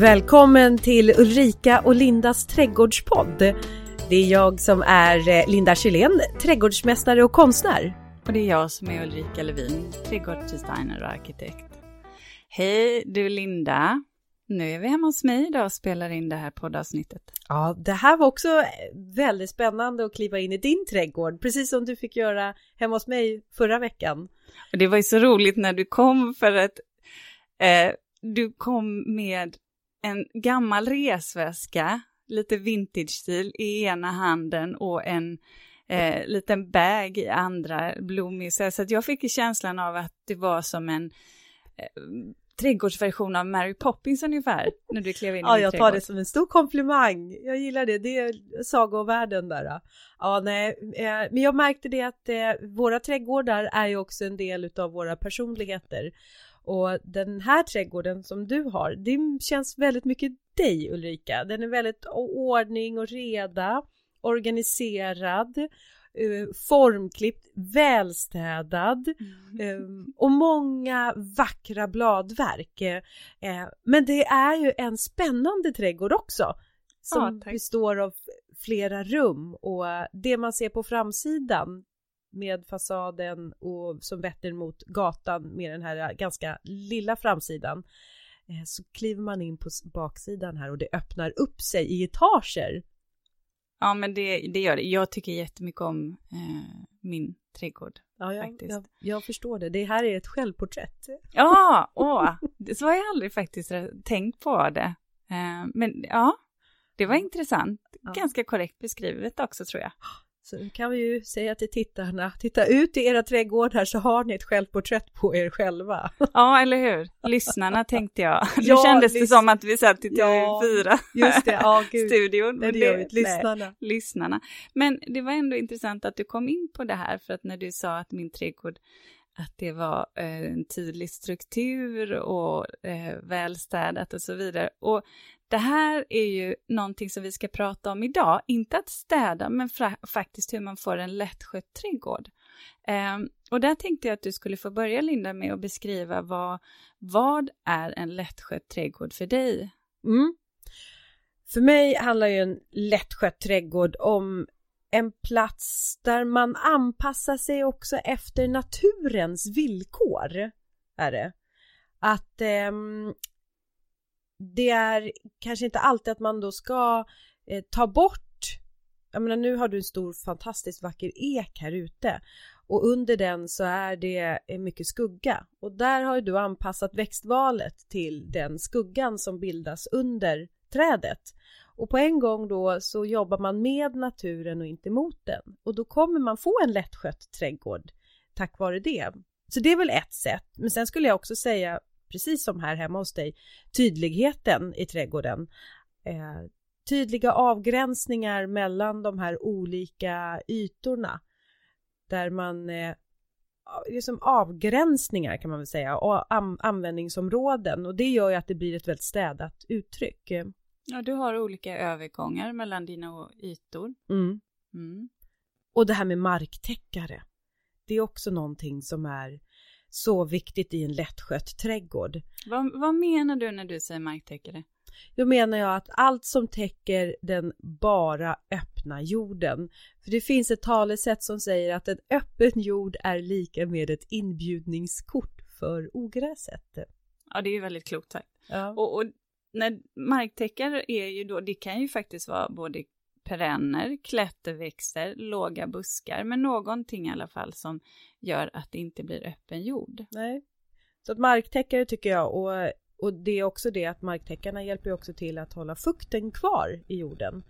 Välkommen till Ulrika och Lindas trädgårdspodd. Det är jag som är eh, Linda Kylén, trädgårdsmästare och konstnär. Och det är jag som är Ulrika Levin, trädgårdsdesigner och arkitekt. Hej du Linda! Nu är vi hemma hos mig idag och spelar in det här poddavsnittet. Ja, det här var också väldigt spännande att kliva in i din trädgård, precis som du fick göra hemma hos mig förra veckan. Och det var ju så roligt när du kom för att eh, du kom med en gammal resväska, lite vintage-stil i ena handen och en eh, liten bag i andra, blommig. Så att jag fick känslan av att det var som en eh, trädgårdsversion av Mary Poppins ungefär, när du klev in Ja, i jag tar det som en stor komplimang. Jag gillar det, det är sagovärlden där. Ja, nej, eh, men jag märkte det att eh, våra trädgårdar är ju också en del av våra personligheter. Och den här trädgården som du har, det känns väldigt mycket dig Ulrika. Den är väldigt ordning och reda, organiserad, eh, formklippt, välstädad eh, och många vackra bladverk. Eh, Men det är ju en spännande trädgård också som Ja, består av flera rum och det man ser på framsidan med fasaden och som vetter mot gatan med den här ganska lilla framsidan eh, så kliver man in på baksidan här och det öppnar upp sig i etager. Ja, men det, det gör det. Jag tycker jättemycket om eh, min trädgård. Ja, jag, Faktiskt. jag, jag förstår det. Det här är ett självporträtt. Ja, åh, så har jag aldrig faktiskt tänkt på det. Eh, men ja, det var intressant. Ja. Ganska korrekt beskrivet också tror jag. Så nu kan vi ju säga till tittarna, titta ut i era trädgårdar så har ni ett självporträtt på er själva. Ja, eller hur? Lyssnarna tänkte jag. Nu Ja, kändes det som att vi satt i Ja, TV4 Just det, ja gud. studion. Nej, men det gör vi, nej, lyssnarna. lyssnarna. Men det var ändå intressant att du kom in på det här för att när du sa att min trädgård att det var eh, en tydlig struktur och eh, välstädat och så vidare. Och det här är ju någonting som vi ska prata om idag, inte att städa, men faktiskt hur man får en lättskött trädgård. Um, och där tänkte jag att du skulle få börja, Linda, med att beskriva vad, vad är en lättskött trädgård för dig? Mm. För mig handlar ju en lättskött trädgård om en plats där man anpassar sig också efter naturens villkor. Är det. Att eh, det är kanske inte alltid att man då ska eh, ta bort jag menar nu har du en stor fantastiskt vacker ek här ute och under den så är det eh, mycket skugga och där har ju du anpassat växtvalet till den skuggan som bildas under trädet. Och på en gång då så jobbar man med naturen och inte mot den och då kommer man få en lättskött trädgård tack vare det. Så det är väl ett sätt. Men sen skulle jag också säga, precis som här hemma hos dig, tydligheten i trädgården. Eh, tydliga avgränsningar mellan de här olika ytorna där man eh, liksom avgränsningar kan man väl säga och an- användningsområden och det gör ju att det blir ett väldigt städat uttryck. Ja, du har olika övergångar mellan dina ytor. Mm. Mm. Och det här med marktäckare. Det är också någonting som är så viktigt i en lättskött trädgård. Vad, vad menar du när du säger marktäckare? Då menar jag att allt som täcker den bara öppna jorden. För det finns ett talesätt som säger att en öppen jord är lika med ett inbjudningskort för ogräset. Ja, det är ju väldigt klokt sagt. Ja. Och, och när marktäckare är ju då, det kan ju faktiskt vara både perenner, klätterväxter, låga buskar, men någonting i alla fall som gör att det inte blir öppen jord. Nej. Så att marktäckare tycker jag och, och det är också det att marktäckarna hjälper ju också till att hålla fukten kvar i jorden.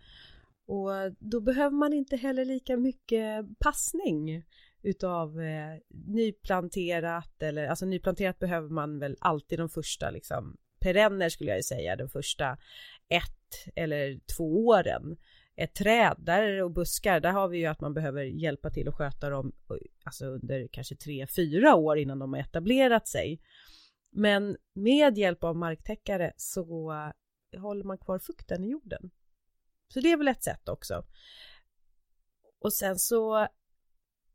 Och då behöver man inte heller lika mycket passning utav eh, nyplanterat eller alltså nyplanterat behöver man väl alltid de första liksom perenner skulle jag ju säga den första ett eller två åren. Ett träd där och buskar där har vi ju att man behöver hjälpa till att sköta dem alltså under kanske tre, fyra år innan de har etablerat sig. Men med hjälp av marktäckare så håller man kvar fukten i jorden. Så det är väl ett sätt också. Och sen så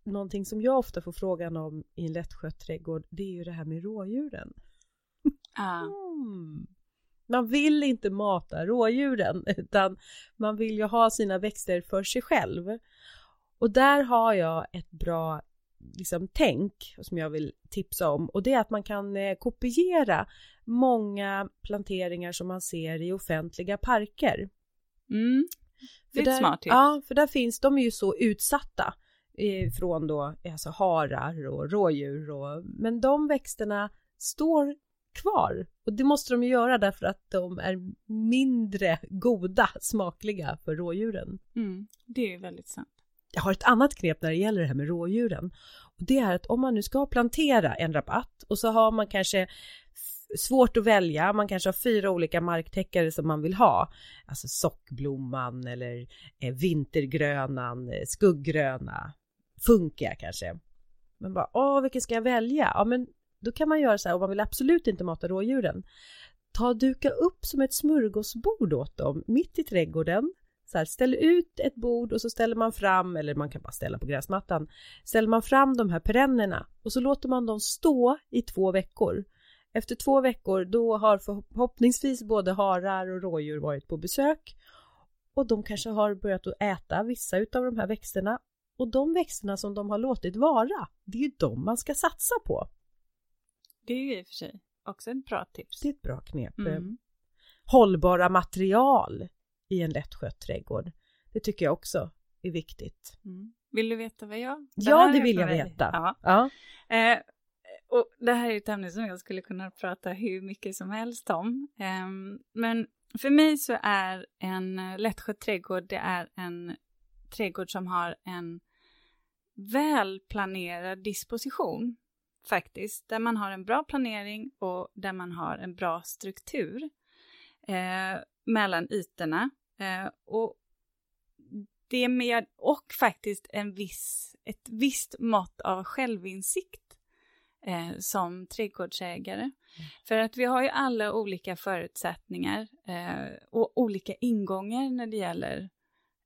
någonting som jag ofta får frågan om i en lättskött trädgård det är ju det här med rådjuren. Ah. Mm. Man vill inte mata rådjuren utan man vill ju ha sina växter för sig själv. Och där har jag ett bra liksom, tänk som jag vill tipsa om och det är att man kan eh, kopiera många planteringar som man ser i offentliga parker. Mm. Det är där, smart tips. Ja, för där finns, de är ju så utsatta från då alltså harar och rådjur och, men de växterna står kvar och det måste de ju göra därför att de är mindre goda, smakliga för rådjuren. Mm, det är väldigt sant. Jag har ett annat knep när det gäller det här med rådjuren och det är att om man nu ska plantera en rabatt och så har man kanske svårt att välja, man kanske har fyra olika marktäckare som man vill ha, alltså sockblomman eller eh, vintergrönan, eh, skugggröna, funkiga kanske. Men bara, åh, vilken ska jag välja? Ja, men då kan man göra så här, om man vill absolut inte mata rådjuren. Ta och duka upp som ett smörgåsbord åt dem, mitt i trädgården. Så här, ställ ut ett bord och så ställer man fram, eller man kan bara ställa på gräsmattan, ställer man fram de här perennerna och så låter man dem stå i två veckor. Efter två veckor då har förhoppningsvis både harar och rådjur varit på besök och de kanske har börjat att äta vissa av de här växterna och de växterna som de har låtit vara, det är ju de man ska satsa på. Det är ju i och för sig också ett bra tips. Det är ett bra knep. Mm. Hållbara material i en lättskött trädgård. Det tycker jag också är viktigt. Mm. Vill du veta vad jag? Det ja, det vill jag veta. Ja. ja. Eh, och det här är ett ämne som jag skulle kunna prata hur mycket som helst om. Eh, men för mig så är en lättskött trädgård, det är en trädgård som har en välplanerad disposition faktiskt, där man har en bra planering och där man har en bra struktur eh, mellan ytorna. Eh, och det med, och faktiskt en viss, ett visst mått av självinsikt eh, som trädgårdsägare. Mm. För att vi har ju alla olika förutsättningar eh, och olika ingångar när det gäller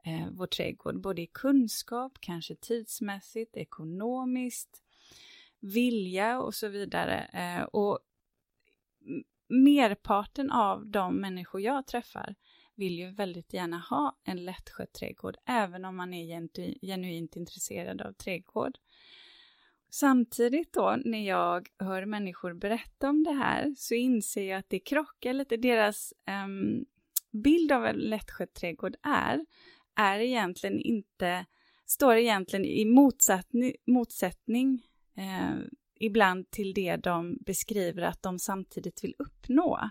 eh, vår trädgård, både i kunskap, kanske tidsmässigt, ekonomiskt, vilja och så vidare. Eh, och merparten av de människor jag träffar vill ju väldigt gärna ha en lättskött trädgård, även om man är genuint intresserad av trädgård. Samtidigt då, när jag hör människor berätta om det här, så inser jag att det krockar lite. Deras um, bild av en lättskött trädgård är, är egentligen inte, står egentligen i motsättning, motsättning eh, ibland till det de beskriver att de samtidigt vill uppnå.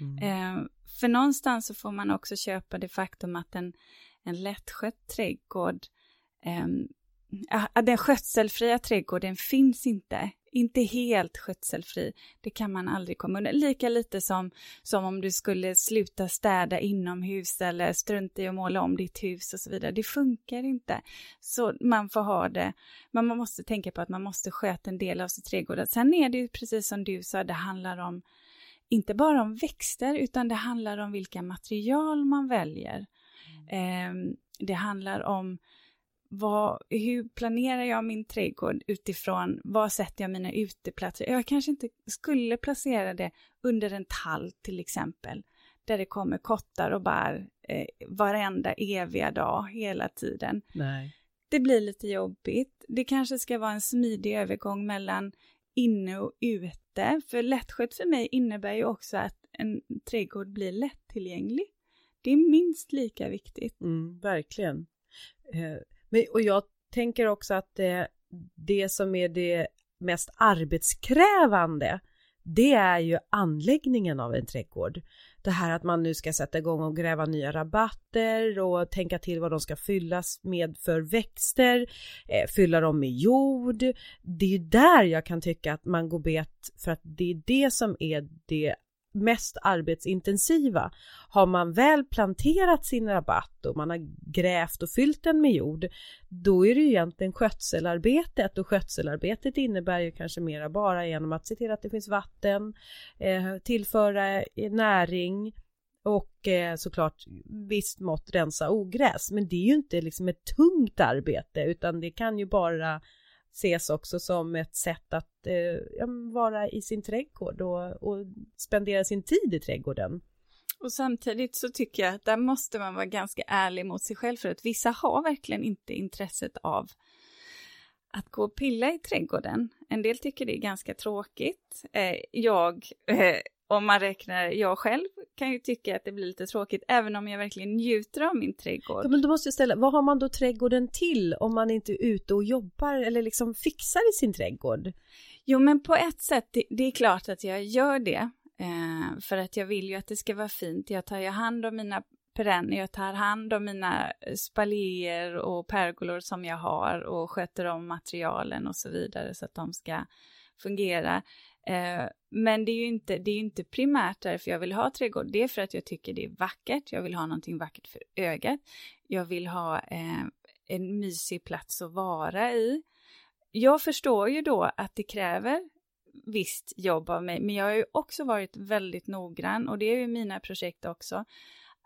Mm. Eh, för någonstans så får man också köpa det faktum att en, en lättskött trädgård, eh, den skötselfria trädgården finns inte inte helt skötselfri. Det kan man aldrig komma undan. Lika lite som, som om du skulle sluta städa inomhus eller strunta i att måla om ditt hus och så vidare. Det funkar inte. Så man får ha det. Men man måste tänka på att man måste sköta en del av sitt trädgård. Sen är det ju precis som du sa, det handlar om inte bara om växter utan det handlar om vilka material man väljer. Mm. Eh, det handlar om vad, hur planerar jag min trädgård utifrån vad sätter jag mina uteplatser? Jag kanske inte skulle placera det under en tall till exempel, där det kommer kottar och bär eh, varenda eviga dag hela tiden. Nej. Det blir lite jobbigt. Det kanske ska vara en smidig övergång mellan inne och ute, för lättskött för mig innebär ju också att en trädgård blir lättillgänglig. Det är minst lika viktigt. Mm, verkligen. Eh men, och jag tänker också att det, det som är det mest arbetskrävande det är ju anläggningen av en trädgård. Det här att man nu ska sätta igång och gräva nya rabatter och tänka till vad de ska fyllas med för växter, eh, fylla dem med jord. Det är ju där jag kan tycka att man går bet för att det är det som är det mest arbetsintensiva. Har man väl planterat sin rabatt och man har grävt och fyllt den med jord, då är det ju egentligen skötselarbetet och skötselarbetet innebär ju kanske mera bara genom att se till att det finns vatten, eh, tillföra eh, näring och eh, såklart visst mått rensa ogräs. Men det är ju inte liksom ett tungt arbete utan det kan ju bara ses också som ett sätt att eh, vara i sin trädgård och, och spendera sin tid i trädgården. Och samtidigt så tycker jag att där måste man vara ganska ärlig mot sig själv för att vissa har verkligen inte intresset av att gå och pilla i trädgården. En del tycker det är ganska tråkigt. Eh, jag, eh, om man räknar jag själv, kan ju tycka att det blir lite tråkigt, även om jag verkligen njuter av min trädgård. Ja, men då måste jag ställa, vad har man då trädgården till om man inte är ute och jobbar eller liksom fixar i sin trädgård? Jo, men på ett sätt, det, det är klart att jag gör det. Eh, för att jag vill ju att det ska vara fint. Jag tar ju hand om mina perenner, jag tar hand om mina spaljer och pergolor som jag har och sköter om materialen och så vidare så att de ska fungera. Eh, men det är ju inte, det är inte primärt därför jag vill ha trädgård. Det är för att jag tycker det är vackert. Jag vill ha någonting vackert för ögat. Jag vill ha eh, en mysig plats att vara i. Jag förstår ju då att det kräver visst jobb av mig, men jag har ju också varit väldigt noggrann och det är ju mina projekt också,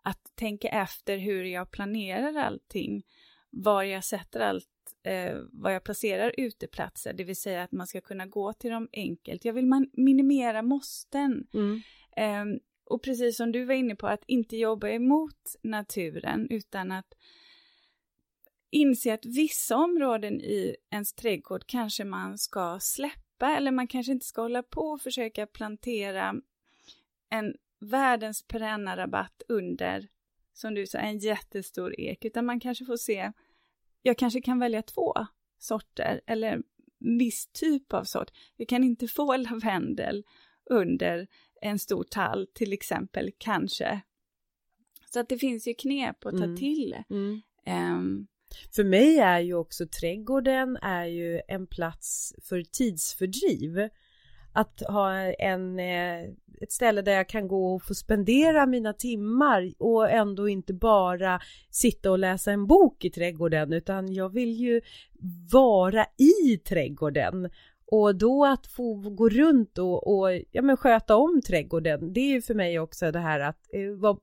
att tänka efter hur jag planerar allting, var jag sätter allt, eh, var jag placerar uteplatser, det vill säga att man ska kunna gå till dem enkelt. Jag vill man minimera måsten. Mm. Eh, och precis som du var inne på, att inte jobba emot naturen, utan att inse att vissa områden i ens trädgård kanske man ska släppa, eller man kanske inte ska hålla på och försöka plantera en världens perenna rabatt under, som du sa, en jättestor ek, utan man kanske får se, jag kanske kan välja två sorter eller viss typ av sort. Jag kan inte få lavendel under en stor tall till exempel, kanske. Så att det finns ju knep att ta mm. till. Mm. Um, för mig är ju också trädgården är ju en plats för tidsfördriv att ha en, eh, ett ställe där jag kan gå och få spendera mina timmar och ändå inte bara sitta och läsa en bok i trädgården utan jag vill ju vara i trädgården. Och då att få gå runt och, och ja, men sköta om trädgården, det är ju för mig också det här att eh,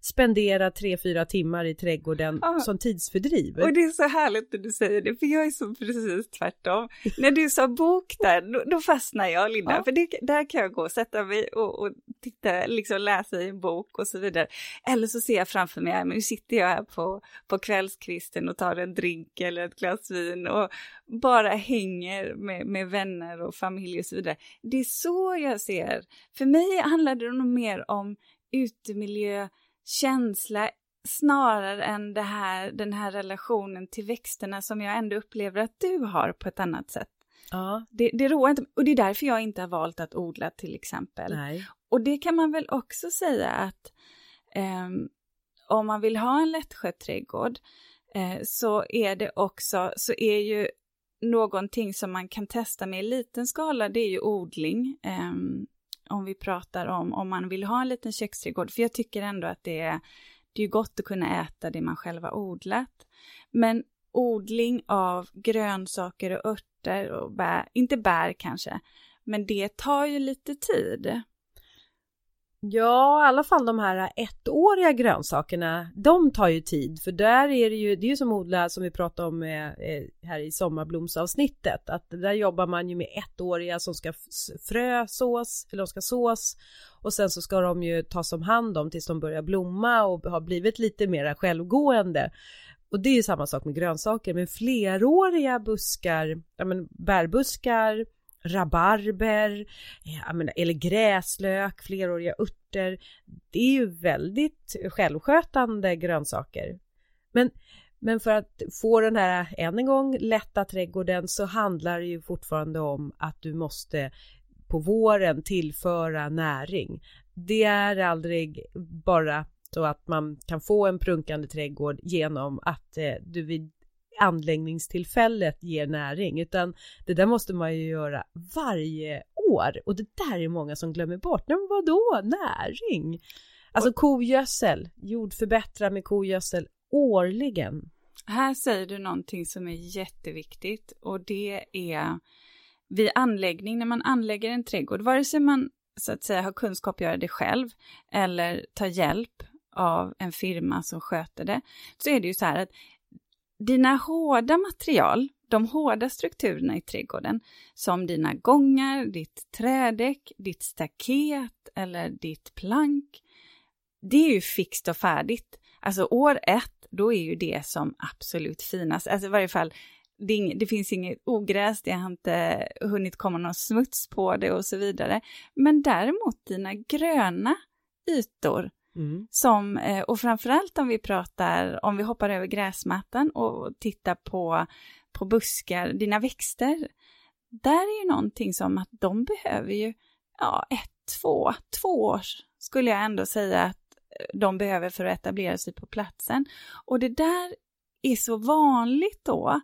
spendera tre, fyra timmar i trädgården ja. som tidsfördriv. Och det är så härligt när du säger det, för jag är så precis tvärtom. när du sa bok där, då, då fastnar jag Linda, ja. för det, där kan jag gå och sätta mig och, och titta, liksom läsa i en bok och så vidare. Eller så ser jag framför mig, nu sitter jag här på, på kvällskvisten och tar en drink eller ett glas vin och bara hänger med, med vänner och familj och så vidare. Det är så jag ser. För mig handlar det nog mer om utemiljö, känsla, snarare än det här, den här relationen till växterna som jag ändå upplever att du har på ett annat sätt. Ja. Det, det roar inte, och det är därför jag inte har valt att odla till exempel. Nej. Och det kan man väl också säga att um, om man vill ha en lättskött trädgård eh, så är det också, så är ju någonting som man kan testa med i liten skala, det är ju odling. Um, om vi pratar om om man vill ha en liten köksträdgård, för jag tycker ändå att det är, det är gott att kunna äta det man själv har odlat. Men odling av grönsaker och örter och bär, inte bär kanske, men det tar ju lite tid. Ja, i alla fall de här ettåriga grönsakerna, de tar ju tid för där är det ju, det är ju som odla som vi pratade om eh, eh, här i sommarblomsavsnittet, att där jobbar man ju med ettåriga som ska frösås, eller de ska sås och sen så ska de ju tas om hand om tills de börjar blomma och har blivit lite mera självgående. Och det är ju samma sak med grönsaker, men fleråriga buskar, ja men bärbuskar, rabarber, eh, menar, eller gräslök, fleråriga örter. Det är ju väldigt självskötande grönsaker. Men, men för att få den här, än en gång, lätta trädgården så handlar det ju fortfarande om att du måste på våren tillföra näring. Det är aldrig bara så att man kan få en prunkande trädgård genom att eh, du vid anläggningstillfället ger näring utan det där måste man ju göra varje år och det där är många som glömmer bort. Men vadå näring? Alltså kogödsel, jordförbättra med kogödsel årligen. Här säger du någonting som är jätteviktigt och det är vid anläggning, när man anlägger en trädgård, vare sig man så att säga har kunskap att göra det själv eller tar hjälp av en firma som sköter det, så är det ju så här att dina hårda material, de hårda strukturerna i trädgården, som dina gångar, ditt trädäck, ditt staket eller ditt plank, det är ju fixt och färdigt. Alltså år ett, då är ju det som absolut finast. Alltså i varje fall, det, ing, det, finns inget ogräs, det har inte hunnit komma någon smuts på det och så vidare. Men däremot dina gröna ytor, mm. som, eh, och framförallt om vi pratar, om vi hoppar över gräsmattan och tittar på, på buskar, dina växter, där är ju någonting som att de behöver ju, ja, ett, två, två år skulle jag ändå säga att de behöver för att etablera sig på platsen. Och det där är så vanligt då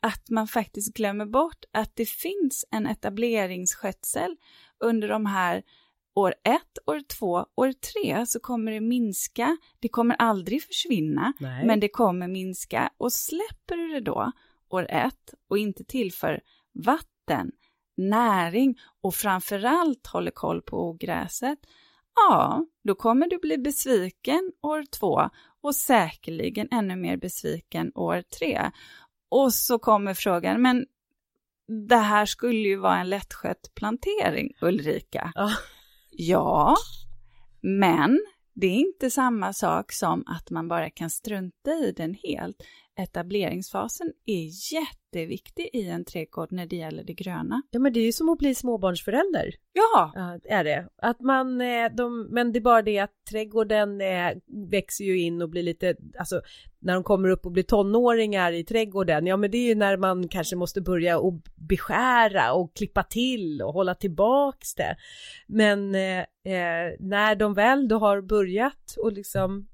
att man faktiskt glömmer bort att det finns en etableringsskötsel under de här år ett, år två, år tre så kommer det minska. Det kommer aldrig försvinna, Nej. men det kommer minska. Och släpper du det då år ett och inte tillför vatten, näring och framförallt håller koll på ogräset, ja, då kommer du bli besviken år två och säkerligen ännu mer besviken år tre. Och så kommer frågan, men det här skulle ju vara en lättskött plantering, Ulrika. Ja ja, men det är inte samma sak som att man bara kan strunta i den helt. Etableringsfasen är jätteviktig i en trädgård när det gäller det gröna. Ja, men det är ju som att bli småbarnsförälder. Ja! ja är det. Att man, eh, de, men det är bara det att trädgården eh, växer ju in och blir lite, alltså när de kommer upp och blir tonåringar i trädgården, ja men det är ju när man kanske måste börja och beskära och klippa till och hålla tillbaks det. Men eh, eh, när de väl då har börjat och liksom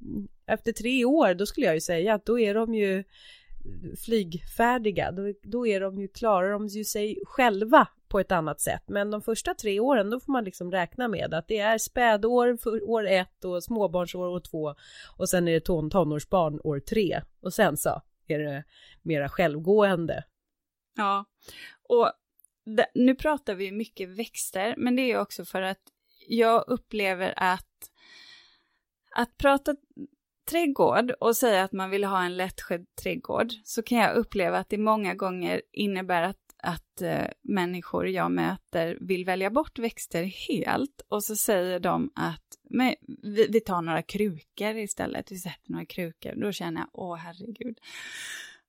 efter tre år, då skulle jag ju säga att då är de ju flygfärdiga, då, då är de ju, klarar de ju sig själva på ett annat sätt. Men de första tre åren, då får man liksom räkna med att det är spädår för år ett och småbarnsår år två och sen är det ton, tonårsbarn år tre och sen så är det mera självgående. Ja, och nu pratar vi mycket växter, men det är också för att jag upplever att att prata trädgård och säga att man vill ha en lättskött trädgård så kan jag uppleva att det många gånger innebär att, att äh, människor jag möter vill välja bort växter helt och så säger de att men, vi, vi tar några krukor istället, vi sätter några krukor. Då känner jag, åh herregud.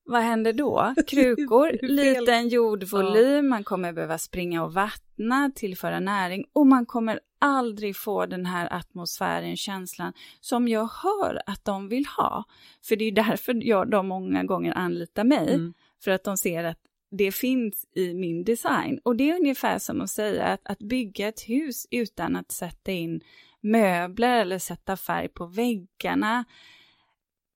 Vad händer då? Krukor, liten jordvolym, man kommer behöva springa och vattna, tillföra näring och man kommer aldrig få den här atmosfären, känslan som jag hör att de vill ha. För det är därför jag, de många gånger anlitar mig, mm. för att de ser att det finns i min design. Och det är ungefär som att säga att, att bygga ett hus utan att sätta in möbler eller sätta färg på väggarna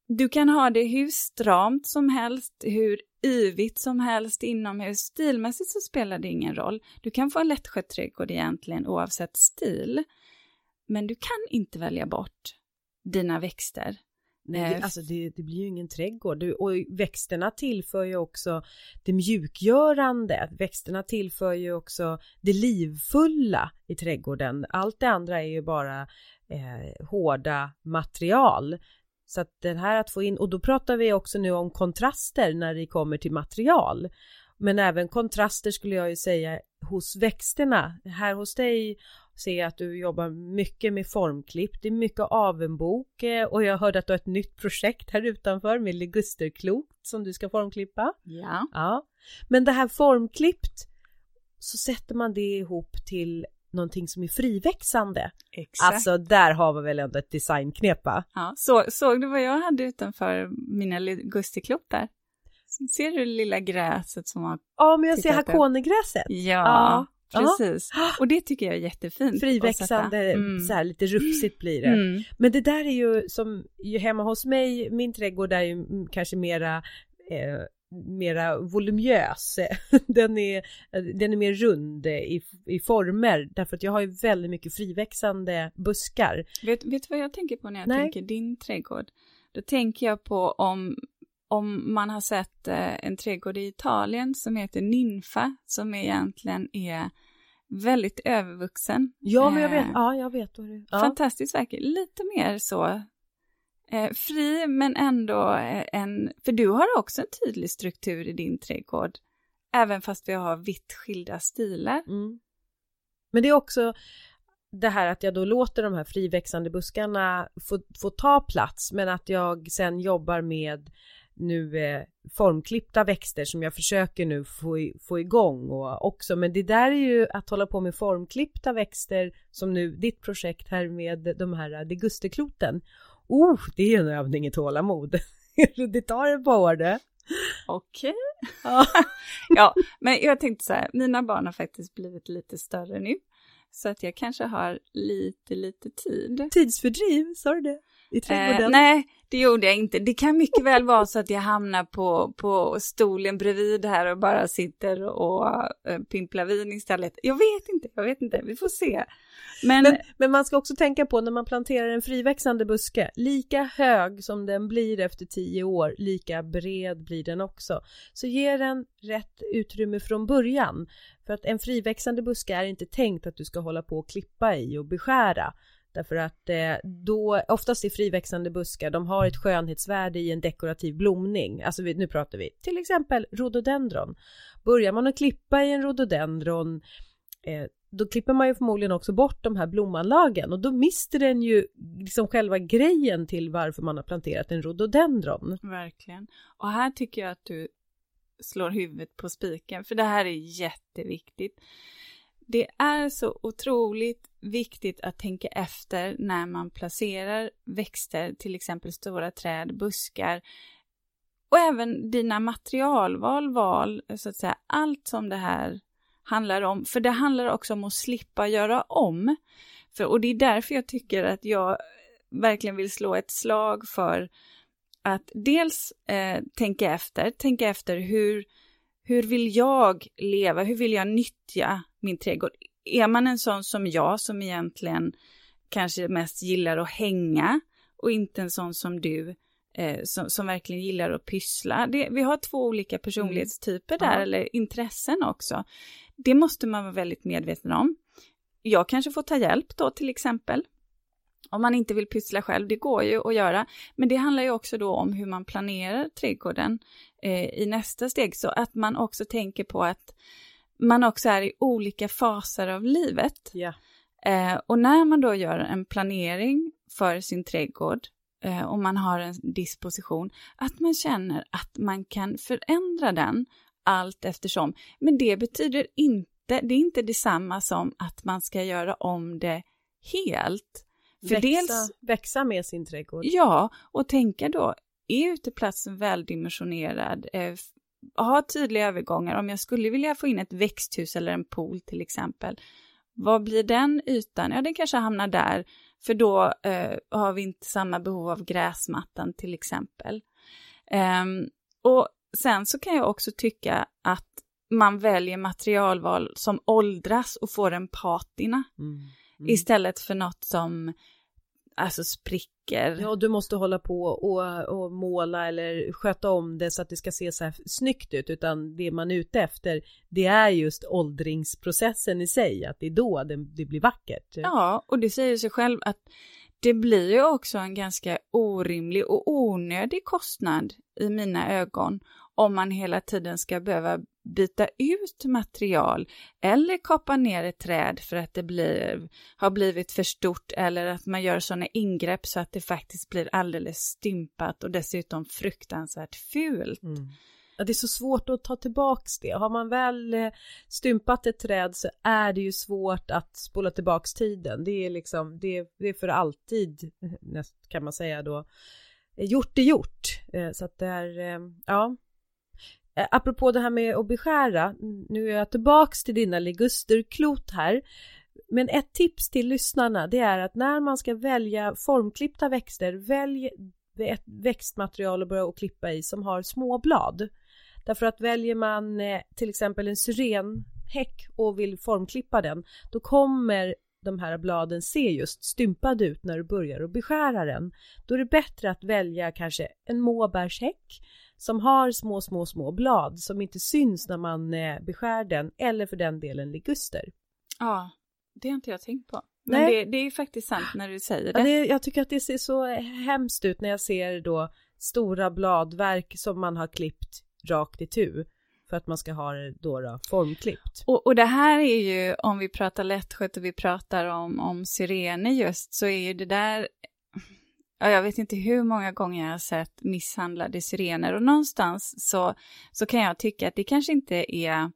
du kan ha det hur stramt som helst, hur yvigt som helst inomhus. Stilmässigt så spelar det ingen roll. Du kan få en lättskött trädgård egentligen oavsett stil. Men du kan inte välja bort dina växter. Nej, det, alltså det, det, blir ju ingen trädgård och växterna tillför ju också det mjukgörande. Växterna tillför ju också det livfulla i trädgården. Allt det andra är ju bara eh, hårda material så att det här att få in, och då pratar vi också nu om kontraster när det kommer till material. Men även kontraster skulle jag ju säga hos växterna. Här hos dig ser jag att du jobbar mycket med formklipp. Det är mycket avenbok eh, och jag hörde att du har ett nytt projekt här utanför med ligusterklot som du ska formklippa. Ja. ja. Men det här formklippt så sätter man det ihop till någonting som är friväxande. Exakt. Alltså där har vi väl ändå ett designknep va? Ja, så, såg du vad jag hade utanför mina gustiklopp där? Ser du det lilla gräset som har Ja, men jag ser hakonegräset. Ja, ja, precis. Ja. Och det tycker jag är jättefint. Friväxande, mm. så här lite rufsigt blir det. Mm. Men det där är ju som ju hemma hos mig, min trädgård är ju kanske mera eh, mera volumös. Den är, den är mer rund i, i former därför att jag har ju väldigt mycket friväxande buskar. Vet, vet du vad jag tänker på när jag Nej. tänker din trädgård? Då tänker jag på om, om man har sett eh, en trädgård i Italien som heter Ninfa som egentligen är väldigt övervuxen. Ja, men jag vet, eh, ja, jag vet vad det ja. Fantastiskt vacker, lite mer så Eh, fri men ändå eh, en, för du har också en tydlig struktur i din trädgård, även fast vi har vitt skilda stilar. Mm. Men det är också, det här att jag då låter de här friväxande buskarna få, få ta plats men att jag sen jobbar med nu eh, formklippta växter som jag försöker nu få, få igång och också men det där är ju att hålla på med formklippta växter som nu ditt projekt här med de här eh, degusterkloten. Oh, det är en övning i tålamod. det tar ett par år det. Okej. Okay. ja, men jag tänkte så här, mina barn har faktiskt blivit lite större nu. Så att jag kanske har lite, lite tid. Tidsfördriv, sa du det? I trädgården? Eh, nej, det gjorde jag inte. Det kan mycket väl vara så att jag hamnar på, på stolen bredvid här och bara sitter och eh, pimplar vin istället. Jag vet inte, jag vet inte, vi får se. Men, men, men, man ska också tänka på när man planterar en friväxande buske, lika hög som den blir efter tio år, lika bred blir den också. Så ge den rätt utrymme från början. För att en friväxande buske är inte tänkt att du ska hålla på och klippa i och beskära. Därför att eh, då, oftast är friväxande buskar, de har ett skönhetsvärde i en dekorativ blomning. Alltså vi, nu pratar vi till exempel rhododendron. Börjar man att klippa i en rhododendron eh, då klipper man ju förmodligen också bort de här blomanlagen och då mister den ju liksom själva grejen till varför man har planterat en rhododendron. Verkligen. Och här tycker jag att du slår huvudet på spiken, för det här är jätteviktigt. Det är så otroligt viktigt att tänka efter när man placerar växter, till exempel stora träd, buskar och även dina materialval, val, så att säga, allt som det här handlar om. För det handlar också om att slippa göra om. För, och det är därför jag tycker att jag verkligen vill slå ett slag för att dels eh, tänka efter, tänka efter hur, hur vill jag leva, hur vill jag nyttja min trädgård? Är man en sån som jag som egentligen kanske mest gillar att hänga och inte en sån som du eh, som, som, verkligen gillar att pyssla. Det, vi har två olika personlighetstyper mm. där, ja. eller intressen också. Det måste man vara väldigt medveten om. Jag kanske får ta hjälp då till exempel. Om man inte vill pyssla själv, det går ju att göra. Men det handlar ju också då om hur man planerar trädgården eh, i nästa steg, så att man också tänker på att man också är i olika faser av livet. Ja. Eh, och när man då gör en planering för sin trädgård eh, och man har en disposition, att man känner att man kan förändra den allt eftersom. Men det betyder inte, det är inte detsamma som att man ska göra om det helt. För växa, dels, växa med sin trädgård. Ja, och tänka då, är uteplatsen väldimensionerad? Ha tydliga övergångar. Om jag skulle vilja få in ett växthus eller en pool till exempel, vad blir den ytan? Ja, den kanske hamnar där, för då eh, har vi inte samma behov av gräsmattan till exempel. Um, och sen så kan jag också tycka att man väljer materialval som åldras och får en patina. Mm. Mm. Istället för något som alltså spricker. Ja, du måste hålla på och, och måla eller sköta om det så att det ska se så här snyggt ut, utan det man är ute efter, det är just åldringsprocessen i sig, att det är då det, det blir vackert. Ja, och det säger sig själv att det blir ju också en ganska orimlig och onödig kostnad i mina ögon om man hela tiden ska behöva byta ut material eller kapa ner ett träd för att det blir, har blivit för stort eller att man gör sådana ingrepp så att det faktiskt blir alldeles stympat och dessutom fruktansvärt fult. Mm. Ja, det är så svårt att ta tillbaks det. Har man väl eh, stympat ett träd så är det ju svårt att spola tillbaks tiden. Det är liksom, det är, det är för alltid, eh, kan man säga då, eh, gjort är gjort. Så att det är, ja, Eh, apropå det här med att beskära, nu är jag tillbaks till dina ligusterklot här. Men ett tips till lyssnarna det är att när man ska välja formklippta växter, välj ett växtmaterial att börja och klippa i som har små blad. Därför att väljer man eh, till exempel en syrenhäck och vill formklippa den, då kommer de här bladen se just stympade ut när du börjar att beskära den. Då är det bättre att välja kanske en måbärshäck som har små, små, små blad som inte syns när man eh, beskär den eller för den delen liguster. Ja, det har inte jag tänkt på. Men det, det, är ju faktiskt sant när du säger det. Ja, det. Jag tycker att det ser så hemskt ut när jag ser då stora bladverk som man har klippt rakt i tu. för att man ska ha det då, då formklippt. Och, och det här är ju, om vi pratar lättskött och vi pratar om, om syrener just, så är ju det där ja, jag vet inte hur många gånger jag har sett misshandlade syrener och någonstans så, så kan jag tycka att det kanske inte är,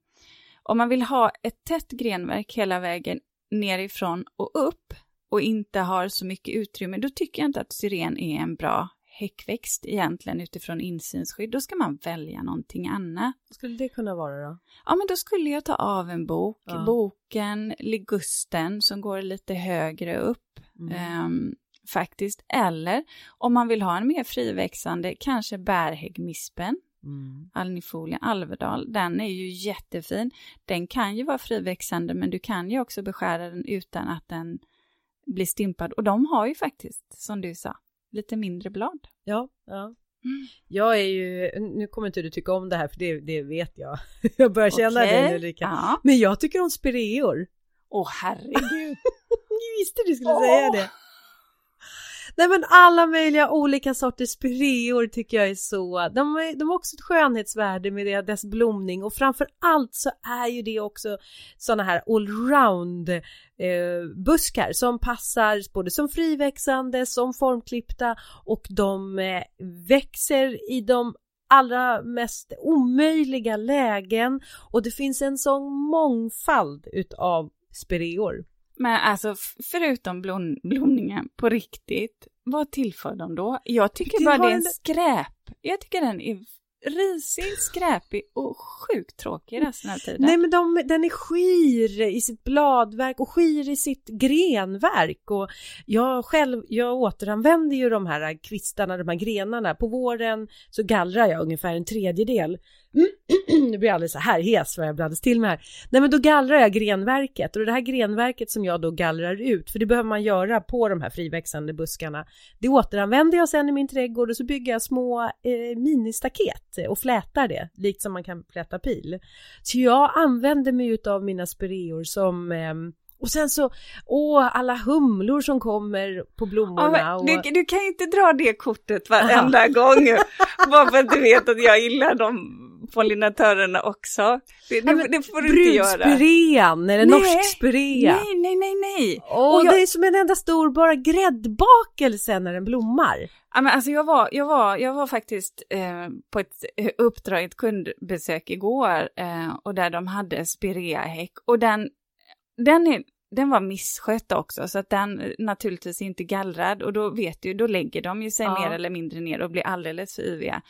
om man vill ha ett tätt grenverk hela vägen nerifrån och upp och inte har så mycket utrymme, då tycker jag inte att syren är en bra häckväxt egentligen utifrån insynsskydd, då ska man välja någonting annat. Vad skulle det kunna vara då? Ja, men då skulle jag ta av en bok, Ja. boken Ligusten som går lite högre upp. Mm. ehm, faktiskt. Eller om man vill ha en mer friväxande, kanske bärhäggmispen, Mm. alnifolien Alvedal. Den är ju jättefin. Den kan ju vara friväxande men du kan ju också beskära den utan att den blir stympad. Och de har ju faktiskt, som du sa, lite mindre blad. Ja, ja. Mm. Jag är ju, nu kommer inte du tycka om det här för det, det vet jag. Jag börjar känna Okej. det Ulrika. Ja. Men jag tycker om spireor. Åh herregud. Jag visste du skulle Åh. säga det. Nej men alla möjliga olika sorters spireor tycker jag är så, de, är, de har också ett skönhetsvärde med dess blomning och framför allt så är ju det också sådana här allround eh, buskar som passar både som friväxande, som formklippta och de eh, växer i de allra mest omöjliga lägen och det finns en sån mångfald utav spireor. Men alltså förutom blom, blomningen på riktigt, vad tillför de då? Jag tycker bara det är en en- skräp. Jag tycker den är risig, skräpig och sjukt tråkig resten av tiden. Nej men de, den är skir i sitt bladverk och skir i sitt grenverk och jag själv, jag återanvänder ju de här kvistarna, de här grenarna. På våren så gallrar jag ungefär en tredjedel. Nu blir jag alldeles så här hes vad jag blandades till med här. Nej men då gallrar jag grenverket och det här grenverket som jag då gallrar ut, för det behöver man göra på de här friväxande buskarna. Det återanvänder jag sen i min trädgård och så bygger jag små eh, ministaket och flätar det, likt som man kan fläta pil. Så jag använder mig utav mina spireor som ehm, och sen så, åh, alla humlor som kommer på blommorna. Ja, och... du, du kan ju inte dra det kortet varenda gång, bara för att du vet att jag gillar de pollinatörerna också. Det, Ja, det, får du inte göra. Brudspirean eller Nej, norsk spirea. Nej, nej, nej, nej. Och, Och jag- det är som en enda stor bara gräddbakelse när den blommar. Ja, men alltså jag, var, jag, var, jag var faktiskt eh, på ett eh, uppdrag, ett kundbesök igår eh, och där de hade spireahäck och den, den, är, den var misskött också så att den eh, naturligtvis inte gallrad och då vet du, då lägger de ju sig Ja. mer eller mindre ner och blir alldeles för yviga.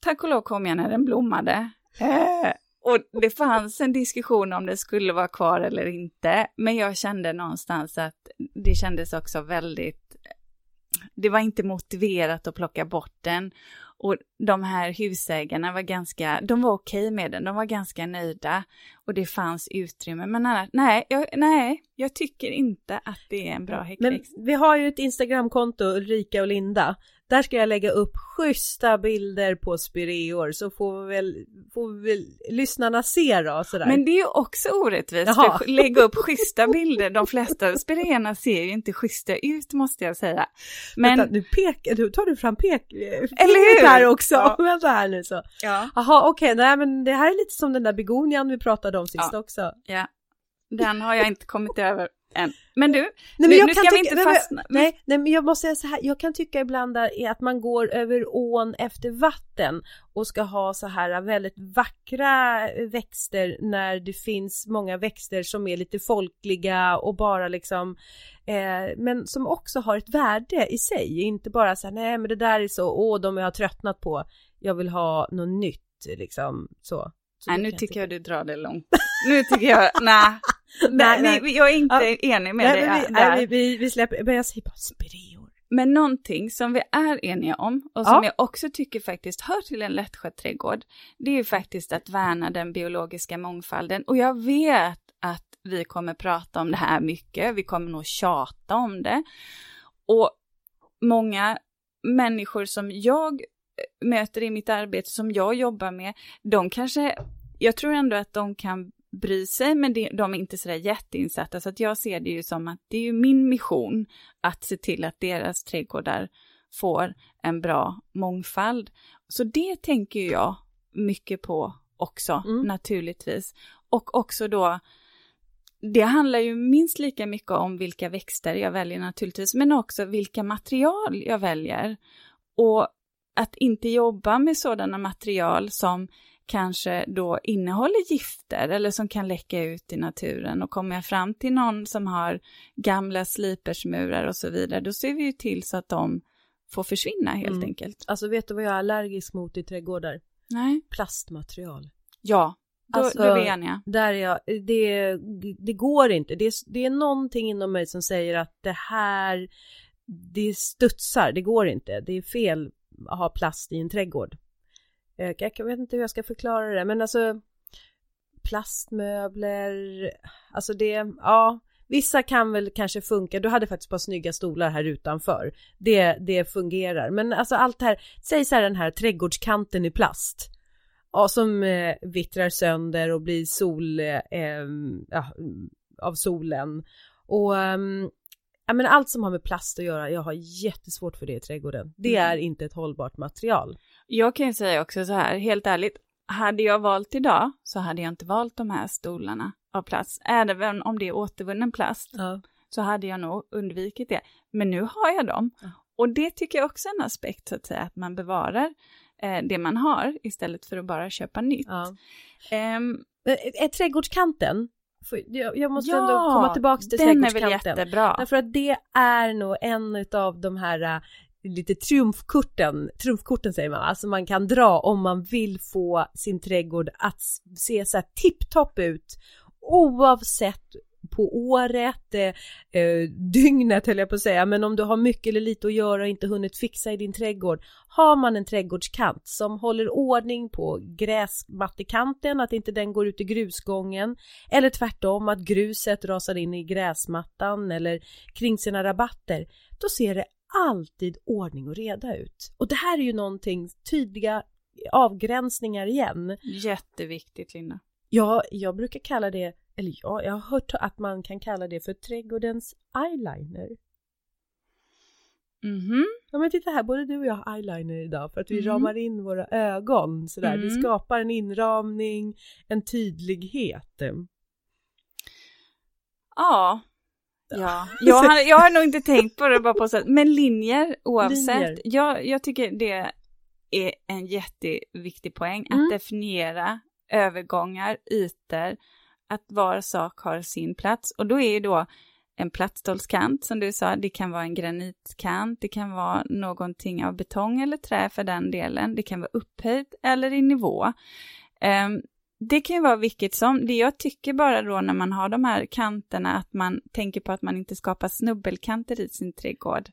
Tack och lov kom jag när den blommade. Eh, och det fanns en diskussion om det skulle vara kvar eller inte, men jag kände någonstans att det kändes också väldigt det var inte motiverat att plocka bort den. Och de här husägarna var ganska, de var okej med den, de var ganska nöjda. Och det fanns utrymme, men annars, nej, jag, nej, jag tycker inte att det är en bra Men häckväxt. vi har ju ett Instagramkonto, Ulrika och Linda. Där ska jag lägga upp schyssta bilder på spireor så får vi väl, får vi väl lyssnarna se då sådär. Men det är ju också orättvist, Jaha. för lägga upp schyssta bilder, de flesta spireerna ser ju inte schyssta ut måste jag säga. Men, Vänta, nu, pekar, nu tar du fram pek, Eller hur? här också. Ja. Vänta här nu så. ja, Jaha okej, nej men det här är lite som den där begonian vi pratade om sist Ja. också. ja, den har jag inte kommit över än. Men du, Nej, Nu- men jag nu kan ska vi tycka, inte nej, fastna. Men, nej, nej, men jag måste säga så här, jag kan tycka ibland att man går över ån efter vatten och ska ha så här väldigt vackra växter när det finns många växter som är lite folkliga och bara liksom eh, men som också har ett värde i sig, inte bara så här, nej men det där är så, åh de har jag tröttnat på, jag vill ha något nytt liksom så. så nej, nu tycker jag du drar det långt. Nu tycker jag, nej, Nej, nej. vi- jag är inte enig med Nej, dig vi, nej, vi, vi, släpper, men jag säger bara spireor. Men någonting som vi är eniga om och som Ja. jag också tycker faktiskt hör till en lättskött trädgård, det är ju faktiskt att värna den biologiska mångfalden. Och jag vet att vi kommer prata om det här mycket, vi kommer nog tjata om det. Och många människor som jag eh, möter i mitt arbete, som jag jobbar med, de kanske, jag tror ändå att de kan bry sig, men det, de är inte sådär jätteinsatta, så att jag ser det ju som att det är ju min mission att se till att deras trädgårdar får en bra mångfald. Så det tänker jag mycket på också mm. naturligtvis. Och också då, det handlar ju minst lika mycket om vilka växter jag väljer naturligtvis, men också vilka material jag väljer. Och att inte jobba med sådana material som kanske då innehåller gifter eller som kan läcka ut i naturen och kommer jag fram till någon som har gamla slipersmurar och så vidare, då ser vi ju till så att de får försvinna helt mm. enkelt. Alltså vet du vad jag är allergisk mot i trädgårdar? Nej. Plastmaterial. Ja, då, alltså, då är vi eniga. Där jag, det, det går inte. Det, det är någonting inom mig som säger att det här, det studsar, det går inte. Det är fel att ha plast i en trädgård. Eh, jag vet inte hur jag ska förklara det, men alltså plastmöbler, alltså det, ja, vissa kan väl kanske funka. Du hade faktiskt par snygga stolar här utanför. Det, det fungerar, men alltså allt det här, säg så här den här trädgårdskanten i plast. Ja, som eh, vittrar sönder och blir sol, eh, ja, av solen. Och um, ja, men allt som har med plast att göra, jag har jättesvårt för det i trädgården. Det mm. är inte ett hållbart material. Jag kan ju säga också så här, helt ärligt, hade jag valt idag så hade jag inte valt de här stolarna av plast. Även om det är återvunnen plast ja. så hade jag nog undvikit det. Men nu har jag dem. Ja. Och det tycker jag också är en aspekt, så att säga, att man bevarar eh, det man har istället för att bara köpa nytt. Ja. Um, är trädgårdskanten, jag måste ja, ändå komma tillbaka till den är väl jättebra. Därför att det är nog en av de här äh, lite triumfkorten, trumfkorten säger man, alltså man kan dra om man vill få sin trädgård att se så här tipptopp ut oavsett på året, eh, eh, dygnet höll jag på att säga, men om du har mycket eller lite att göra och inte hunnit fixa i din trädgård. Har man en trädgårdskant som håller ordning på gräsmattekanten, att inte den går ut i grusgången, eller tvärtom att gruset rasar in i gräsmattan eller kring sina rabatter, då ser det alltid ordning och reda ut. Och det här är ju någonting, tydliga avgränsningar igen. Jätteviktigt Linda. Ja, jag brukar kalla det eller ja, jag har hört att man kan kalla det för trädgårdens eyeliner. Mhm. Ja men titta här, både du och jag har eyeliner idag för att vi mm. ramar in våra ögon sådär. Mm. Det skapar en inramning, en tydlighet. Ja. Ja, jag har, jag har nog inte tänkt på det bara på så men linjer oavsett. Linjer. Jag, jag tycker det är en jätteviktig poäng att mm. definiera övergångar, ytor att var sak har sin plats och då är ju då en plattstålskant som du sa, det kan vara en granitkant, det kan vara någonting av betong eller trä för den delen, det kan vara upphöjt eller i nivå. Um, det kan ju vara vilket som, det jag tycker bara då när man har de här kanterna att man tänker på att man inte skapar snubbelkanter i sin trädgård.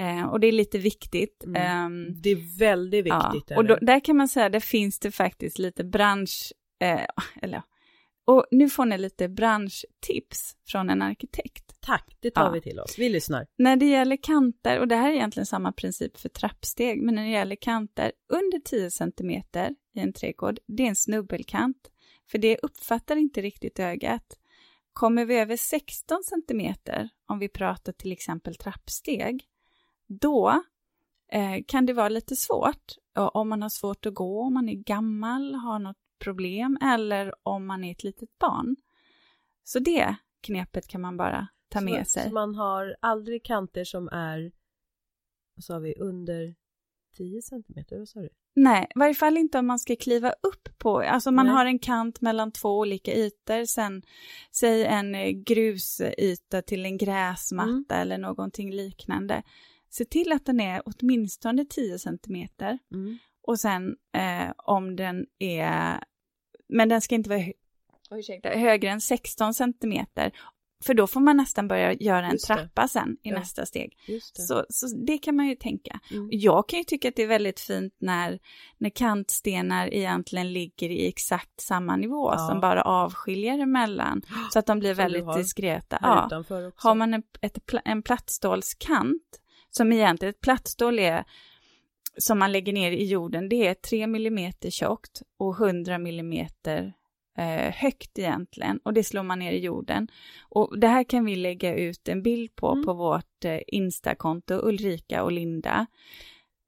Uh, och det är lite viktigt. Mm. Um, det är väldigt viktigt. Ja, och då, där kan man säga, det finns det faktiskt lite bransch, uh, eller och nu får ni lite branschtips från en arkitekt. Tack, det tar ja. vi till oss. Vi lyssnar. När det gäller kanter, och det här är egentligen samma princip för trappsteg, men när det gäller kanter under 10 cm i en trädgård, det är en snubbelkant, för det uppfattar inte riktigt ögat. Kommer vi över 16 cm, om vi pratar till exempel trappsteg, då eh, kan det vara lite svårt. Om man har svårt att gå, om man är gammal, har något problem eller om man är ett litet barn. Så det knepet kan man bara ta så, med sig. Så man har aldrig kanter som är, vad sa vi, under 10 centimeter, vad sa du? Nej, i varje fall inte om man ska kliva upp på, alltså man Nej. har en kant mellan två olika ytor, sen säg en eh, grusyta till en gräsmatta mm. eller någonting liknande. Se till att den är åtminstone 10 centimeter. Mm. Och sen eh, om den är, men den ska inte vara oh, ursäkta, högre än 16 centimeter. För då får man nästan börja göra en trappa sen i ja. nästa steg. Det. Så, så det kan man ju tänka. Mm. Jag kan ju tycka att det är väldigt fint när, när kantstenar egentligen ligger i exakt samma nivå ja. som bara avskiljer emellan. Så att de blir väldigt diskreta. Ja. Har man en, ett, en plattstålskant som egentligen, ett plattstål är som man lägger ner i jorden, det är 3 mm tjockt och 100 mm eh, högt egentligen och det slår man ner i jorden. Och det här kan vi lägga ut en bild på mm. på vårt eh, Insta-konto Ulrika och Linda.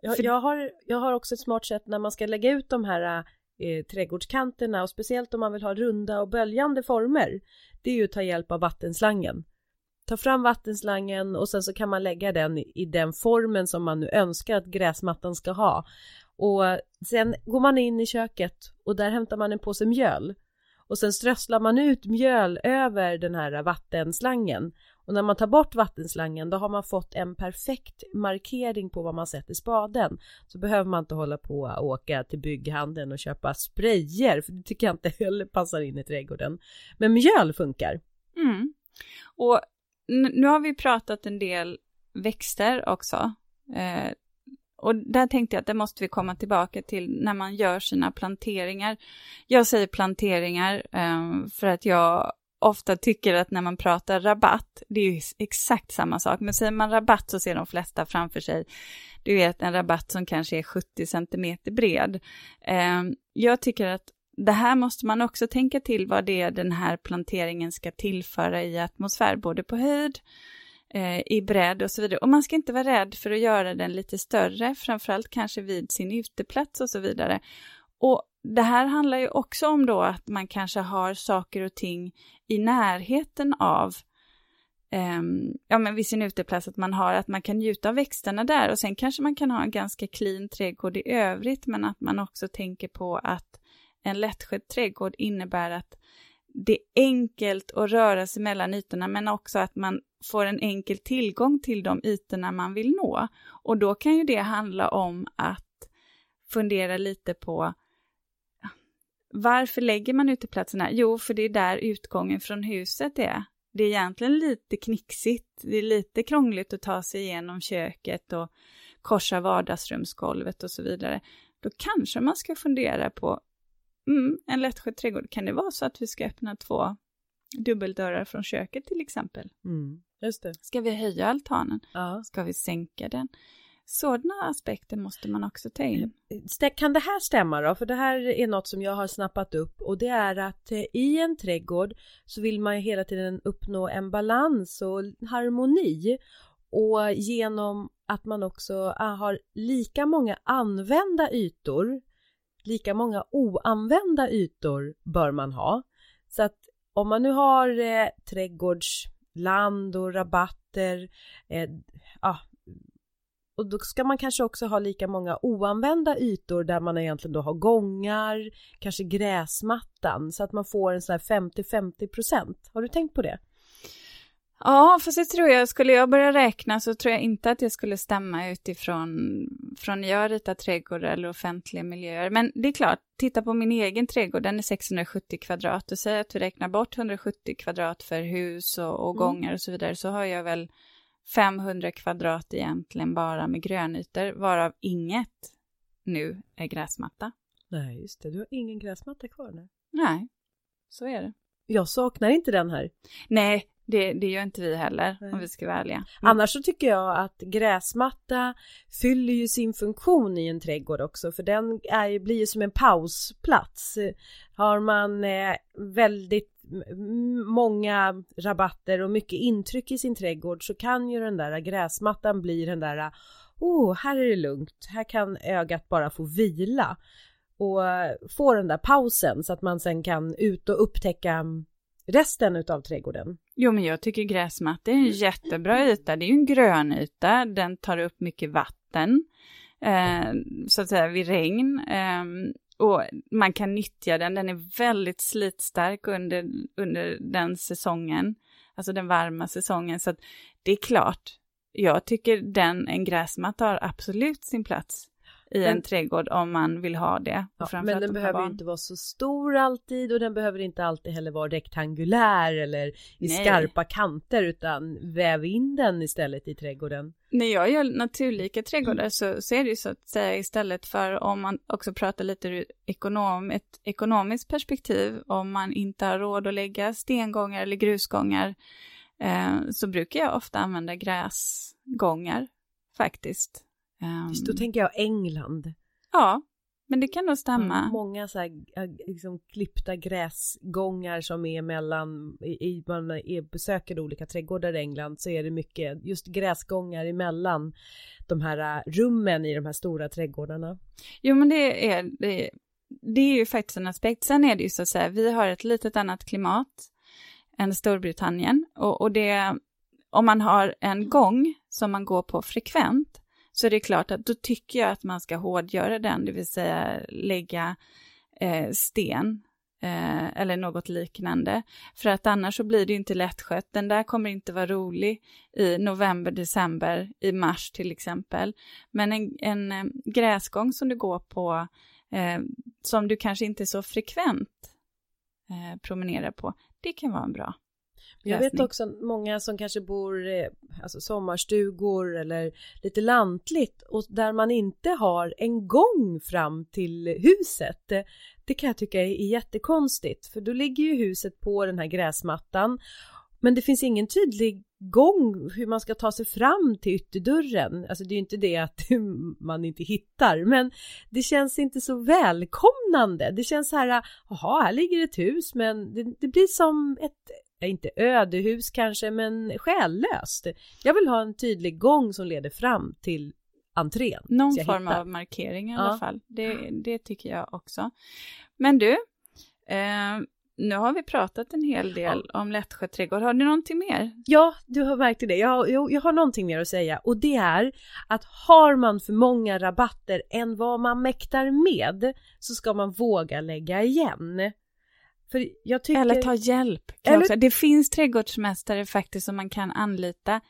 Jag, För... jag, har, jag har också ett smart sätt när man ska lägga ut de här eh, trädgårdskanterna och speciellt om man vill ha runda och böljande former det är ju att ta hjälp av vattenslangen. Ta fram vattenslangen och sen så kan man lägga den i den formen som man nu önskar att gräsmattan ska ha. Och sen går man in i köket och där hämtar man en påse mjöl. Och sen strösslar man ut mjöl över den här vattenslangen. Och när man tar bort vattenslangen då har man fått en perfekt markering på vad man sätter spaden. Så behöver man inte hålla på och åka till bygghandeln och köpa sprayer för det tycker jag inte heller passar in i trädgården. Men mjöl funkar. Mm. Och nu har vi pratat en del växter också. Eh, och där tänkte jag att det måste vi komma tillbaka till när man gör sina planteringar. Jag säger planteringar eh, för att jag ofta tycker att när man pratar rabatt, det är ju exakt samma sak, men säger man rabatt så ser de flesta framför sig, du vet en rabatt som kanske är 70 centimeter bred. Eh, jag tycker att det här måste man också tänka till vad det är den här planteringen ska tillföra i atmosfär, både på höjd, eh, i bredd och så vidare. Och man ska inte vara rädd för att göra den lite större, framförallt kanske vid sin uteplats och så vidare. Och det här handlar ju också om då att man kanske har saker och ting i närheten av ehm, ja, men vid sin uteplats, att man har att man kan njuta av växterna där och sen kanske man kan ha en ganska clean trädgård i övrigt, men att man också tänker på att en lättskött trädgård innebär att det är enkelt att röra sig mellan ytorna, men också att man får en enkel tillgång till de ytorna man vill nå. Och då kan ju det handla om att fundera lite på varför lägger man uteplatserna? Jo, för det är där utgången från huset är. Det är egentligen lite knixigt, det är lite krångligt att ta sig igenom köket och korsa vardagsrumsgolvet och så vidare. Då kanske man ska fundera på, mm, en lättskött trädgård, kan det vara så att vi ska öppna två dubbeldörrar från köket till exempel? Mm, just det. Ska vi höja altanen? Ja. Ska vi sänka den? Sådana aspekter måste man också ta in. Kan det här stämma då? För det här är något som jag har snappat upp och det är att eh, i en trädgård så vill man hela tiden uppnå en balans och harmoni och genom att man också ah, har lika många använda ytor lika många oanvända ytor bör man ha. Så att om man nu har eh, trädgårdsland och rabatter, eh, ah, och då ska man kanske också ha lika många oanvända ytor där man egentligen då har gångar, kanske gräsmattan så att man får en sån här 50-50 procent. Har du tänkt på det? Ja, fast det tror jag, skulle jag börja räkna så tror jag inte att det skulle stämma utifrån från jag ritar trädgårdar eller offentliga miljöer. Men det är klart, titta på min egen trädgård, den är 670 kvadrat och säg att vi räknar bort 170 kvadrat för hus och, och mm. gångar och så vidare så har jag väl 500 kvadrat egentligen bara med grönytor, varav inget nu är gräsmatta. Nej, just det. Du har ingen gräsmatta kvar nu. Nej, så är det. Jag saknar inte den här. Nej, det, det gör inte vi heller, Nej. om vi ska vara ärliga. Mm. Annars så tycker jag att gräsmatta fyller ju sin funktion i en trädgård också, för den är, blir ju som en pausplats. Har man eh, väldigt många rabatter och mycket intryck i sin trädgård så kan ju den där gräsmattan bli den där Oh, här är det lugnt, här kan ögat bara få vila och få den där pausen så att man sen kan ut och upptäcka resten utav trädgården. Jo, men jag tycker gräsmatta är en jättebra yta. Det är ju en grön yta, den tar upp mycket vatten, eh, så att säga vid regn. Eh, och man kan nyttja den, den är väldigt slitstark under, under den säsongen, alltså den varma säsongen. Så att det är klart, jag tycker den, en gräsmatta har absolut sin plats i en trädgård om man vill ha det. Ja, men den behöver barn. inte vara så stor alltid och den behöver inte alltid heller vara rektangulär eller i Nej. skarpa kanter utan väv in den istället i trädgården. När jag gör naturlika trädgårdar mm. så, så är det ju så att säga istället för om man också pratar lite ur ekonom, ett ekonomiskt perspektiv om man inte har råd att lägga stengångar eller grusgångar eh, så brukar jag ofta använda gräsgångar faktiskt. Um, då tänker jag England. Ja, men det kan nog stämma. Många så här, liksom, klippta gräsgångar som är mellan, i, man är, besöker olika trädgårdar i England så är det mycket just gräsgångar emellan de här rummen i de här stora trädgårdarna. Jo men det är, det är det är ju faktiskt en aspekt. Sen är det ju så att säga, vi har ett litet annat klimat än Storbritannien och, och det, om man har en gång som man går på frekvent så är det klart att då tycker jag att man ska hårdgöra den, det vill säga lägga eh, sten eh, eller något liknande. För att annars så blir det inte lättskött. Den där kommer inte vara rolig i november, december, i mars till exempel. Men en, en eh, gräsgång som du går på, eh, som du kanske inte så frekvent eh, promenerar på, det kan vara en bra jag vet också många som kanske bor i alltså sommarstugor eller lite lantligt och där man inte har en gång fram till huset. Det, det kan jag tycka är jättekonstigt för då ligger ju huset på den här gräsmattan men det finns ingen tydlig gång hur man ska ta sig fram till ytterdörren. Alltså det är ju inte det att man inte hittar, men det känns inte så välkomnande. Det känns så här, jaha, här ligger ett hus, men det, det blir som ett inte ödehus kanske, men själlöst. Jag vill ha en tydlig gång som leder fram till entrén. Någon form hittar. av markering i ja. alla fall. Det, det tycker jag också. Men du, eh, nu har vi pratat en hel del ja. om Lättsjö trädgård. Har du någonting mer? Ja, du har märkt det. Jag, jag, jag har någonting mer att säga och det är att har man för många rabatter än vad man mäktar med så ska man våga lägga igen. Tycker... Eller ta hjälp. Eller... Det finns trädgårdsmästare faktiskt som man kan anlita.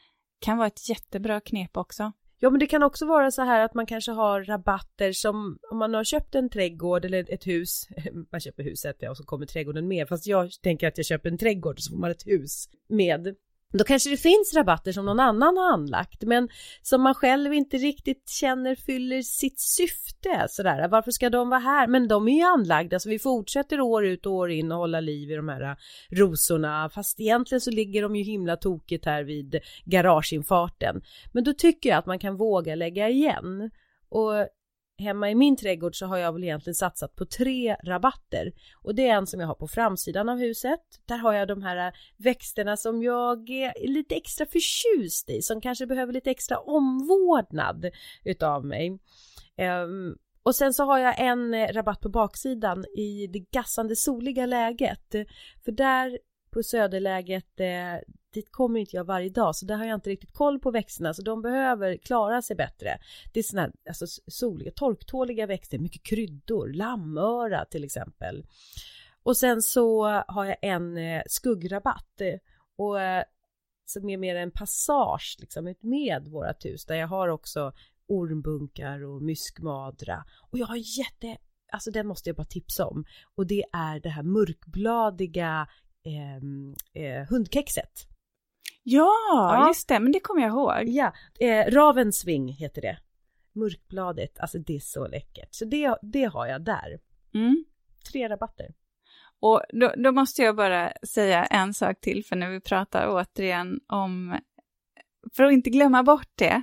Kan vara ett jättebra knep också. Ja men det kan också vara så här att man kanske har rabatter som om man har köpt en trädgård eller ett hus, man köper huset och så kommer trädgården med, fast jag tänker att jag köper en trädgård så får man ett hus med. Då kanske det finns rabatter som någon annan har anlagt men som man själv inte riktigt känner fyller sitt syfte sådär. Varför ska de vara här? Men de är ju anlagda så vi fortsätter år ut och år in och hålla liv i de här rosorna fast egentligen så ligger de ju himla tokigt här vid garageinfarten. Men då tycker jag att man kan våga lägga igen. Och hemma i min trädgård så har jag väl egentligen satsat på tre rabatter och det är en som jag har på framsidan av huset. Där har jag de här äh, växterna som jag är lite extra förtjust i som kanske behöver lite extra omvårdnad utav mig. Um, och sen så har jag en äh, rabatt på baksidan i det gassande soliga läget. För där på söderläget, äh, dit kommer inte jag varje dag så där har jag inte riktigt koll på växterna så de behöver klara sig bättre. Det är såna här alltså, soliga, torktåliga växter, mycket kryddor, lammöra till exempel. Och sen så har jag en eh, skuggrabatt eh, och eh, som är mer en passage liksom med vårat hus där jag har också ormbunkar och myskmadra och jag har jätte Alltså den måste jag bara tipsa om och det är det här mörkbladiga eh, eh, hundkexet. Ja, ja, just det, men det kommer jag ihåg. Ja, eh, Ravensving heter det. Mörkbladet, alltså det är så läckert. Så det, det har jag där. Mm. Tre rabatter. Och då, då, måste jag bara säga en sak till, för när vi pratar återigen om, för att inte glömma bort det,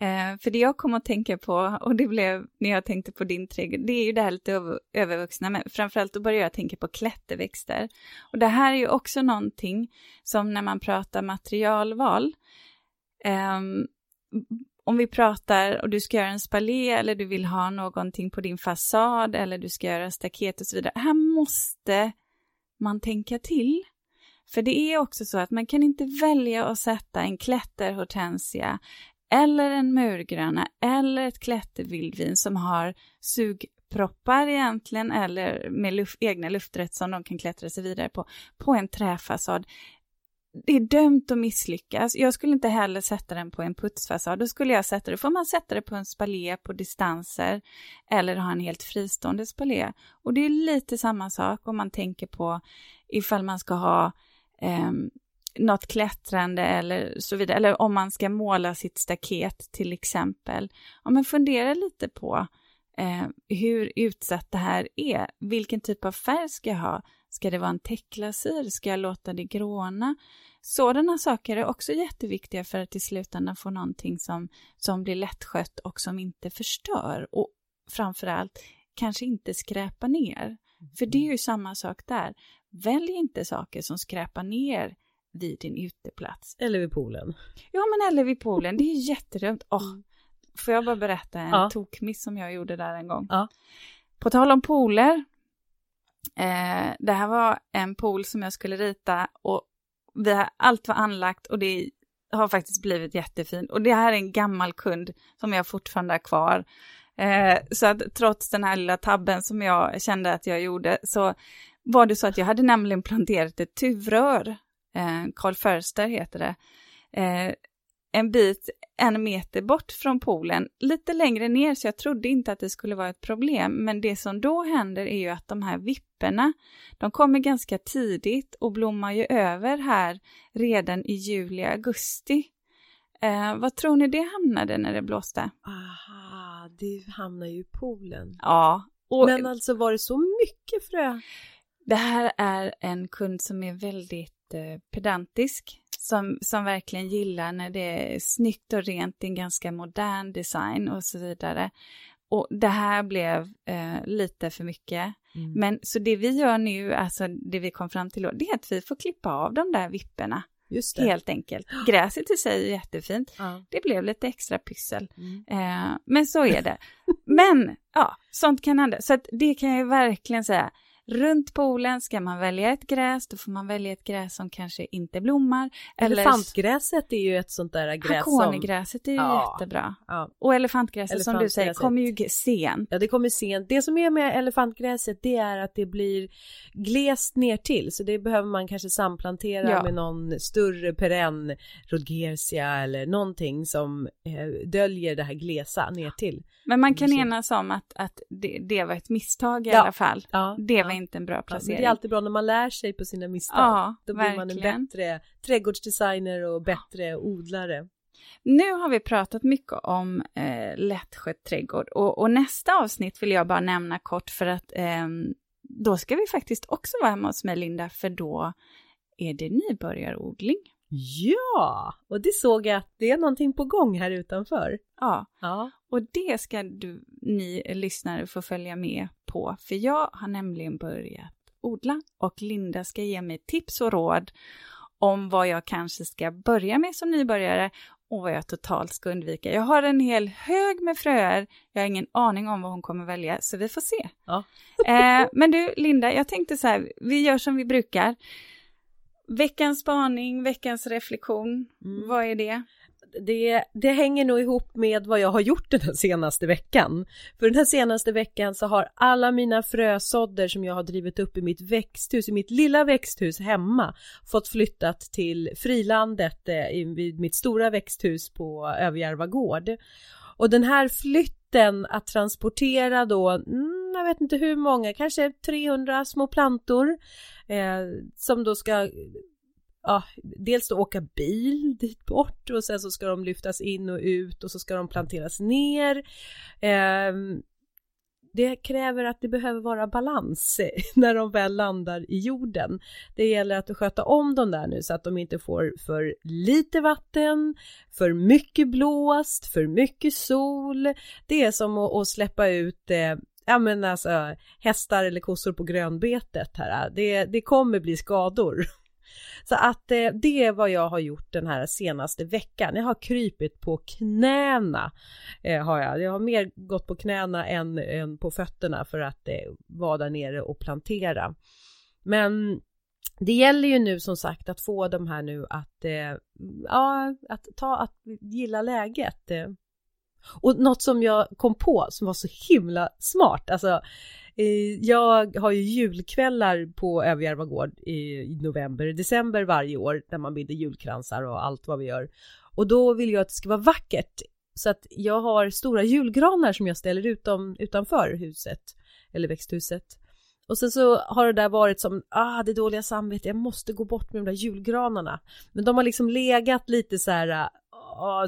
Eh, för det jag kom att tänka på, och det blev när jag tänkte på din trädgård, det är ju det här lite över, övervuxna, men framförallt då började jag tänka på klätterväxter. Och det här är ju också någonting som när man pratar materialval, eh, om vi pratar och du ska göra en spalé eller du vill ha någonting på din fasad eller du ska göra staket och så vidare. Här måste man tänka till. För det är också så att man kan inte välja att sätta en klätterhortensia eller en murgröna eller ett klättervildvin som har sugproppar egentligen eller med luft, egna lufträtt som de kan klättra sig vidare på, på en träfasad. Det är dömt att misslyckas. Jag skulle inte heller sätta den på en putsfasad. Då skulle jag sätta det, får man sätta det på en spalé på distanser eller ha en helt fristående spalé. Och det är lite samma sak om man tänker på ifall man ska ha um, något klättrande eller så vidare, eller om man ska måla sitt staket till exempel. Ja, men fundera lite på eh, hur utsatt det här är. Vilken typ av färg ska jag ha? Ska det vara en täckglasyr? Ska jag låta det gråna? Sådana saker är också jätteviktiga för att i slutändan få någonting som, som blir lättskött och som inte förstör. Och framförallt kanske inte skräpa ner. För det är ju samma sak där. Välj inte saker som skräpar ner vid din uteplats. Eller vid poolen. Ja, men eller vid poolen. Det är jättedumt. Oh, får jag bara berätta en ja. tokmiss som jag gjorde där en gång? Ja. på tal om pooler. Eh, det här var en pool som jag skulle rita och vi har, allt var anlagt och det har faktiskt blivit jättefint. Och det här är en gammal kund som jag fortfarande har kvar. Eh, så att trots den här lilla tabben som jag kände att jag gjorde så var det så att jag hade nämligen planterat ett tuvrör, eh, Carl Förster heter det, eh, en bit en meter bort från poolen, lite längre ner, så jag trodde inte att det skulle vara ett problem. Men det som då händer är ju att de här vipporna, de kommer ganska tidigt och blommar ju över här redan i juli, augusti. Eh, vad tror ni det hamnade när det blåste? Aha, det hamnar ju i poolen. Ja. Och, Men alltså var det så mycket frö? Det här är en kund som är väldigt eh, pedantisk som, som verkligen gillar när det är snyggt och rent, det är en ganska modern design och så vidare. Och det här blev eh, lite för mycket. Mm. Men så det vi gör nu, alltså det vi kom fram till då, det är att vi får klippa av de där vipporna. Just det. Helt enkelt. Gräset i sig är jättefint. Ja. Det blev lite extra pyssel. Mm. Eh, men så är det. men ja, sånt kan hända. Så att det kan jag verkligen säga. Runt poolen ska man välja ett gräs, då får man välja ett gräs som kanske inte blommar. Elefantgräset är ju ett sånt där gräs som... Hakonigräset är ju ja, jättebra. Ja. Och elefantgräset, elefantgräset som du säger kommer ju sent. Ja, det kommer sent. Det som är med elefantgräset det är att det blir glest ner till så det behöver man kanske samplantera ja. med någon större perenn, Rodgersia eller någonting som eh, döljer det här glesa ner till. Men man kan enas om att, att det, det var ett misstag i alla fall. Det var inte en bra placering. Ja, det är alltid bra när man lär sig på sina misstag. Ja, Då blir verkligen. man en bättre trädgårdsdesigner och bättre odlare. Nu har vi pratat mycket om eh, lättskött trädgård och, och, nästa avsnitt vill jag bara nämna kort för att eh, då ska vi faktiskt också vara hemma hos mig Linda för då är det nybörjarodling. Ja, och det såg jag att det är någonting på gång här utanför. Ja, ja. och det ska du, ni lyssnare få följa med på, för jag har nämligen börjat odla och Linda ska ge mig tips och råd om vad jag kanske ska börja med som nybörjare och vad jag totalt ska undvika. Jag har en hel hög med fröer, jag har ingen aning om vad hon kommer välja, så vi får se. Ja. eh, men du, Linda, jag tänkte så här, vi gör som vi brukar. Veckans spaning, veckans reflektion, mm. vad är det? Det, det hänger nog ihop med vad jag har gjort den här senaste veckan. För den här senaste veckan så har alla mina frösådder som jag har drivit upp i mitt växthus, i mitt lilla växthus hemma, fått flyttat till frilandet eh, vid mitt stora växthus på Överjärva gård. Och den här flytten att transportera då, mm, jag vet inte hur många, kanske 300 små plantor eh, som då ska ja, dels då åka bil dit bort och sen så ska de lyftas in och ut och så ska de planteras ner. Eh, det kräver att det behöver vara balans när de väl landar i jorden. Det gäller att sköta om dem där nu så att de inte får för lite vatten, för mycket blåst, för mycket sol. Det är som att, släppa ut eh, ja men alltså hästar eller kossor på grönbetet här. Det, det kommer bli skador. Så att eh, det är vad jag har gjort den här senaste veckan. Jag har krypit på knäna. Eh, har jag. jag har mer gått på knäna än, än på fötterna för att eh, vara där nere och plantera. Men det gäller ju nu som sagt att få de här nu att, eh, ja, att ta, att gilla läget. Och något som jag kom på som var så himla smart, alltså jag har ju julkvällar på Överjärva gård i november, december varje år där man binder julkransar och allt vad vi gör. Och då vill jag att det ska vara vackert. Så att jag har stora julgranar som jag ställer utom, utanför huset, eller växthuset. Och sen så har det där varit som, ah det dåliga samvetet, jag måste gå bort med de där julgranarna. Men de har liksom legat lite så här,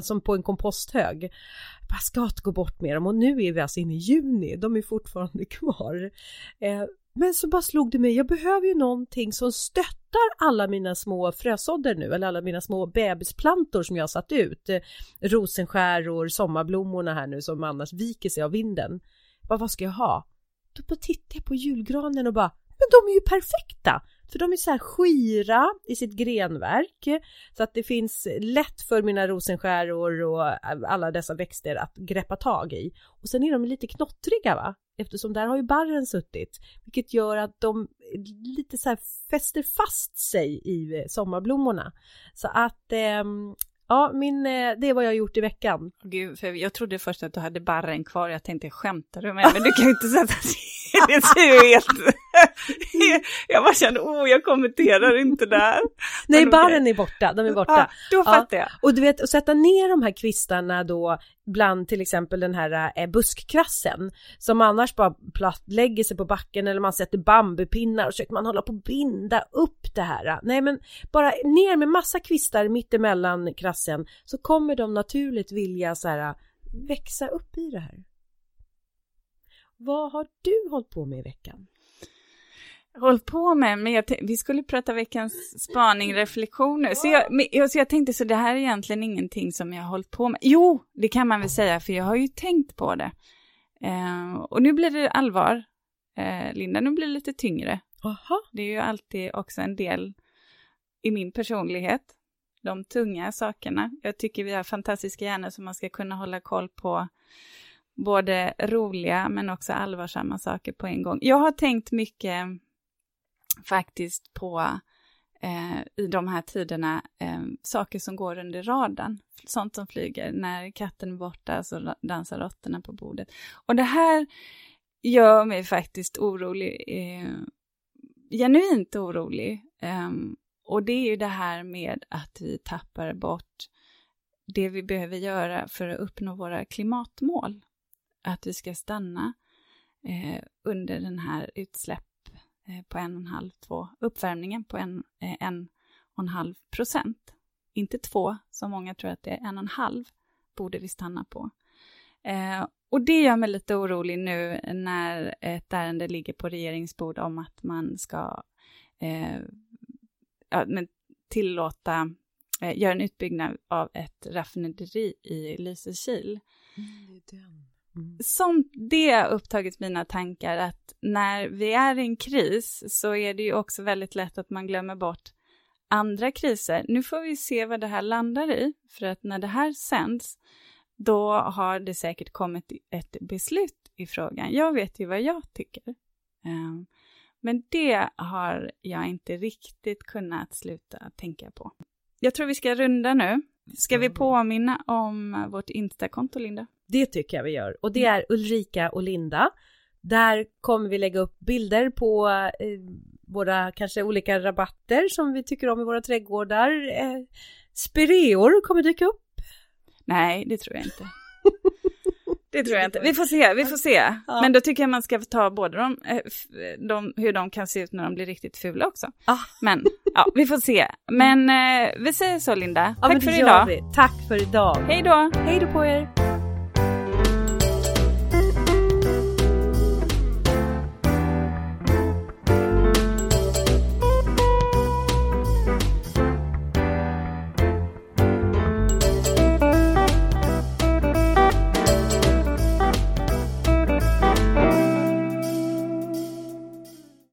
som på en komposthög jag ska inte gå bort med dem och nu är vi alltså inne i juni, de är fortfarande kvar. Eh, men så bara slog det mig, jag behöver ju någonting som stöttar alla mina små frösådder nu, eller alla mina små bebisplantor som jag har satt ut. Eh, rosenskäror, sommarblommorna här nu som annars viker sig av vinden. Bara, vad ska jag ha? Då tittade jag på julgranen och bara, men de är ju perfekta! För de är så här skira i sitt grenverk så att det finns lätt för mina rosenskäror och alla dessa växter att greppa tag i. Och sen är de lite knottriga va? Eftersom där har ju barren suttit, vilket gör att de lite så här fäster fast sig i sommarblommorna. Så att eh, Ja, min, eh, det är vad jag har gjort i veckan. Gud, för jag trodde först att du hade barren kvar. Jag tänkte, skämtar du med Men du kan ju inte sätta Det ser ju helt... jag bara kände, oh, jag kommenterar inte där. Nej, barren är borta, de är borta. Ja, då fattar ja. jag. Och du vet, att sätta ner de här kvistarna då bland till exempel den här eh, buskkrassen som annars bara platt lägger sig på backen eller man sätter bambupinnar och försöker man hålla på att binda upp det här. Nej men bara ner med massa kvistar mittemellan krassen så kommer de naturligt vilja så här växa upp i det här. Vad har du hållit på med i veckan? hållit på med, men vi skulle prata veckans spaning, reflektion nu. Så jag, så jag tänkte, så det här är egentligen ingenting som jag har hållit på med. Jo, det kan man väl säga, för jag har ju tänkt på det. Eh, och nu blir det allvar, eh, Linda, nu blir det lite tyngre. Aha. Det är ju alltid också en del i min personlighet, de tunga sakerna. Jag tycker vi har fantastiska hjärnor som man ska kunna hålla koll på både roliga men också allvarsamma saker på en gång. Jag har tänkt mycket faktiskt på eh, i de här tiderna eh, saker som går under radarn. Sånt som flyger. När katten är borta så dansar råttorna på bordet. Och det här gör mig faktiskt orolig. Eh, genuint orolig. Ehm, och det är ju det här med att vi tappar bort det vi behöver göra för att uppnå våra klimatmål. Att vi ska stanna eh, under den här utsläpp Eh, på en och en halv, två, uppvärmningen på en, eh, en och en halv procent. Inte två, som många tror att det är, en och en halv borde vi stanna på. Eh, och det gör mig lite orolig nu när ett ärende ligger på regeringsbord om att man ska eh, ja, men tillåta, eh, göra en utbyggnad av ett raffinaderi i Lysekil. Mm, Mm. Som det har upptagit mina tankar att när vi är i en kris så är det ju också väldigt lätt att man glömmer bort andra kriser. Nu får vi se vad det här landar i, för att när det här sänds, då har det säkert kommit ett beslut i frågan. Jag vet ju vad jag tycker. Um, men det har jag inte riktigt kunnat sluta tänka på. Jag tror vi ska runda nu. Ska vi påminna om vårt Instakonto, Linda? Det tycker jag vi gör. Och det är Ulrika och Linda. Där kommer vi lägga upp bilder på eh, våra kanske olika rabatter som vi tycker om i våra trädgårdar. Eh, spireor kommer dyka upp. Nej, det tror jag inte. Det tror jag inte. Vi får se, vi får se. Ja. Men då tycker jag man ska ta både de, eh, de, hur de kan se ut när de blir riktigt fula också. Ah. Men ja, vi får se. Men eh, vi säger så Linda. Ja, Tack för idag. Tack för idag. Hej då. Hej då på er.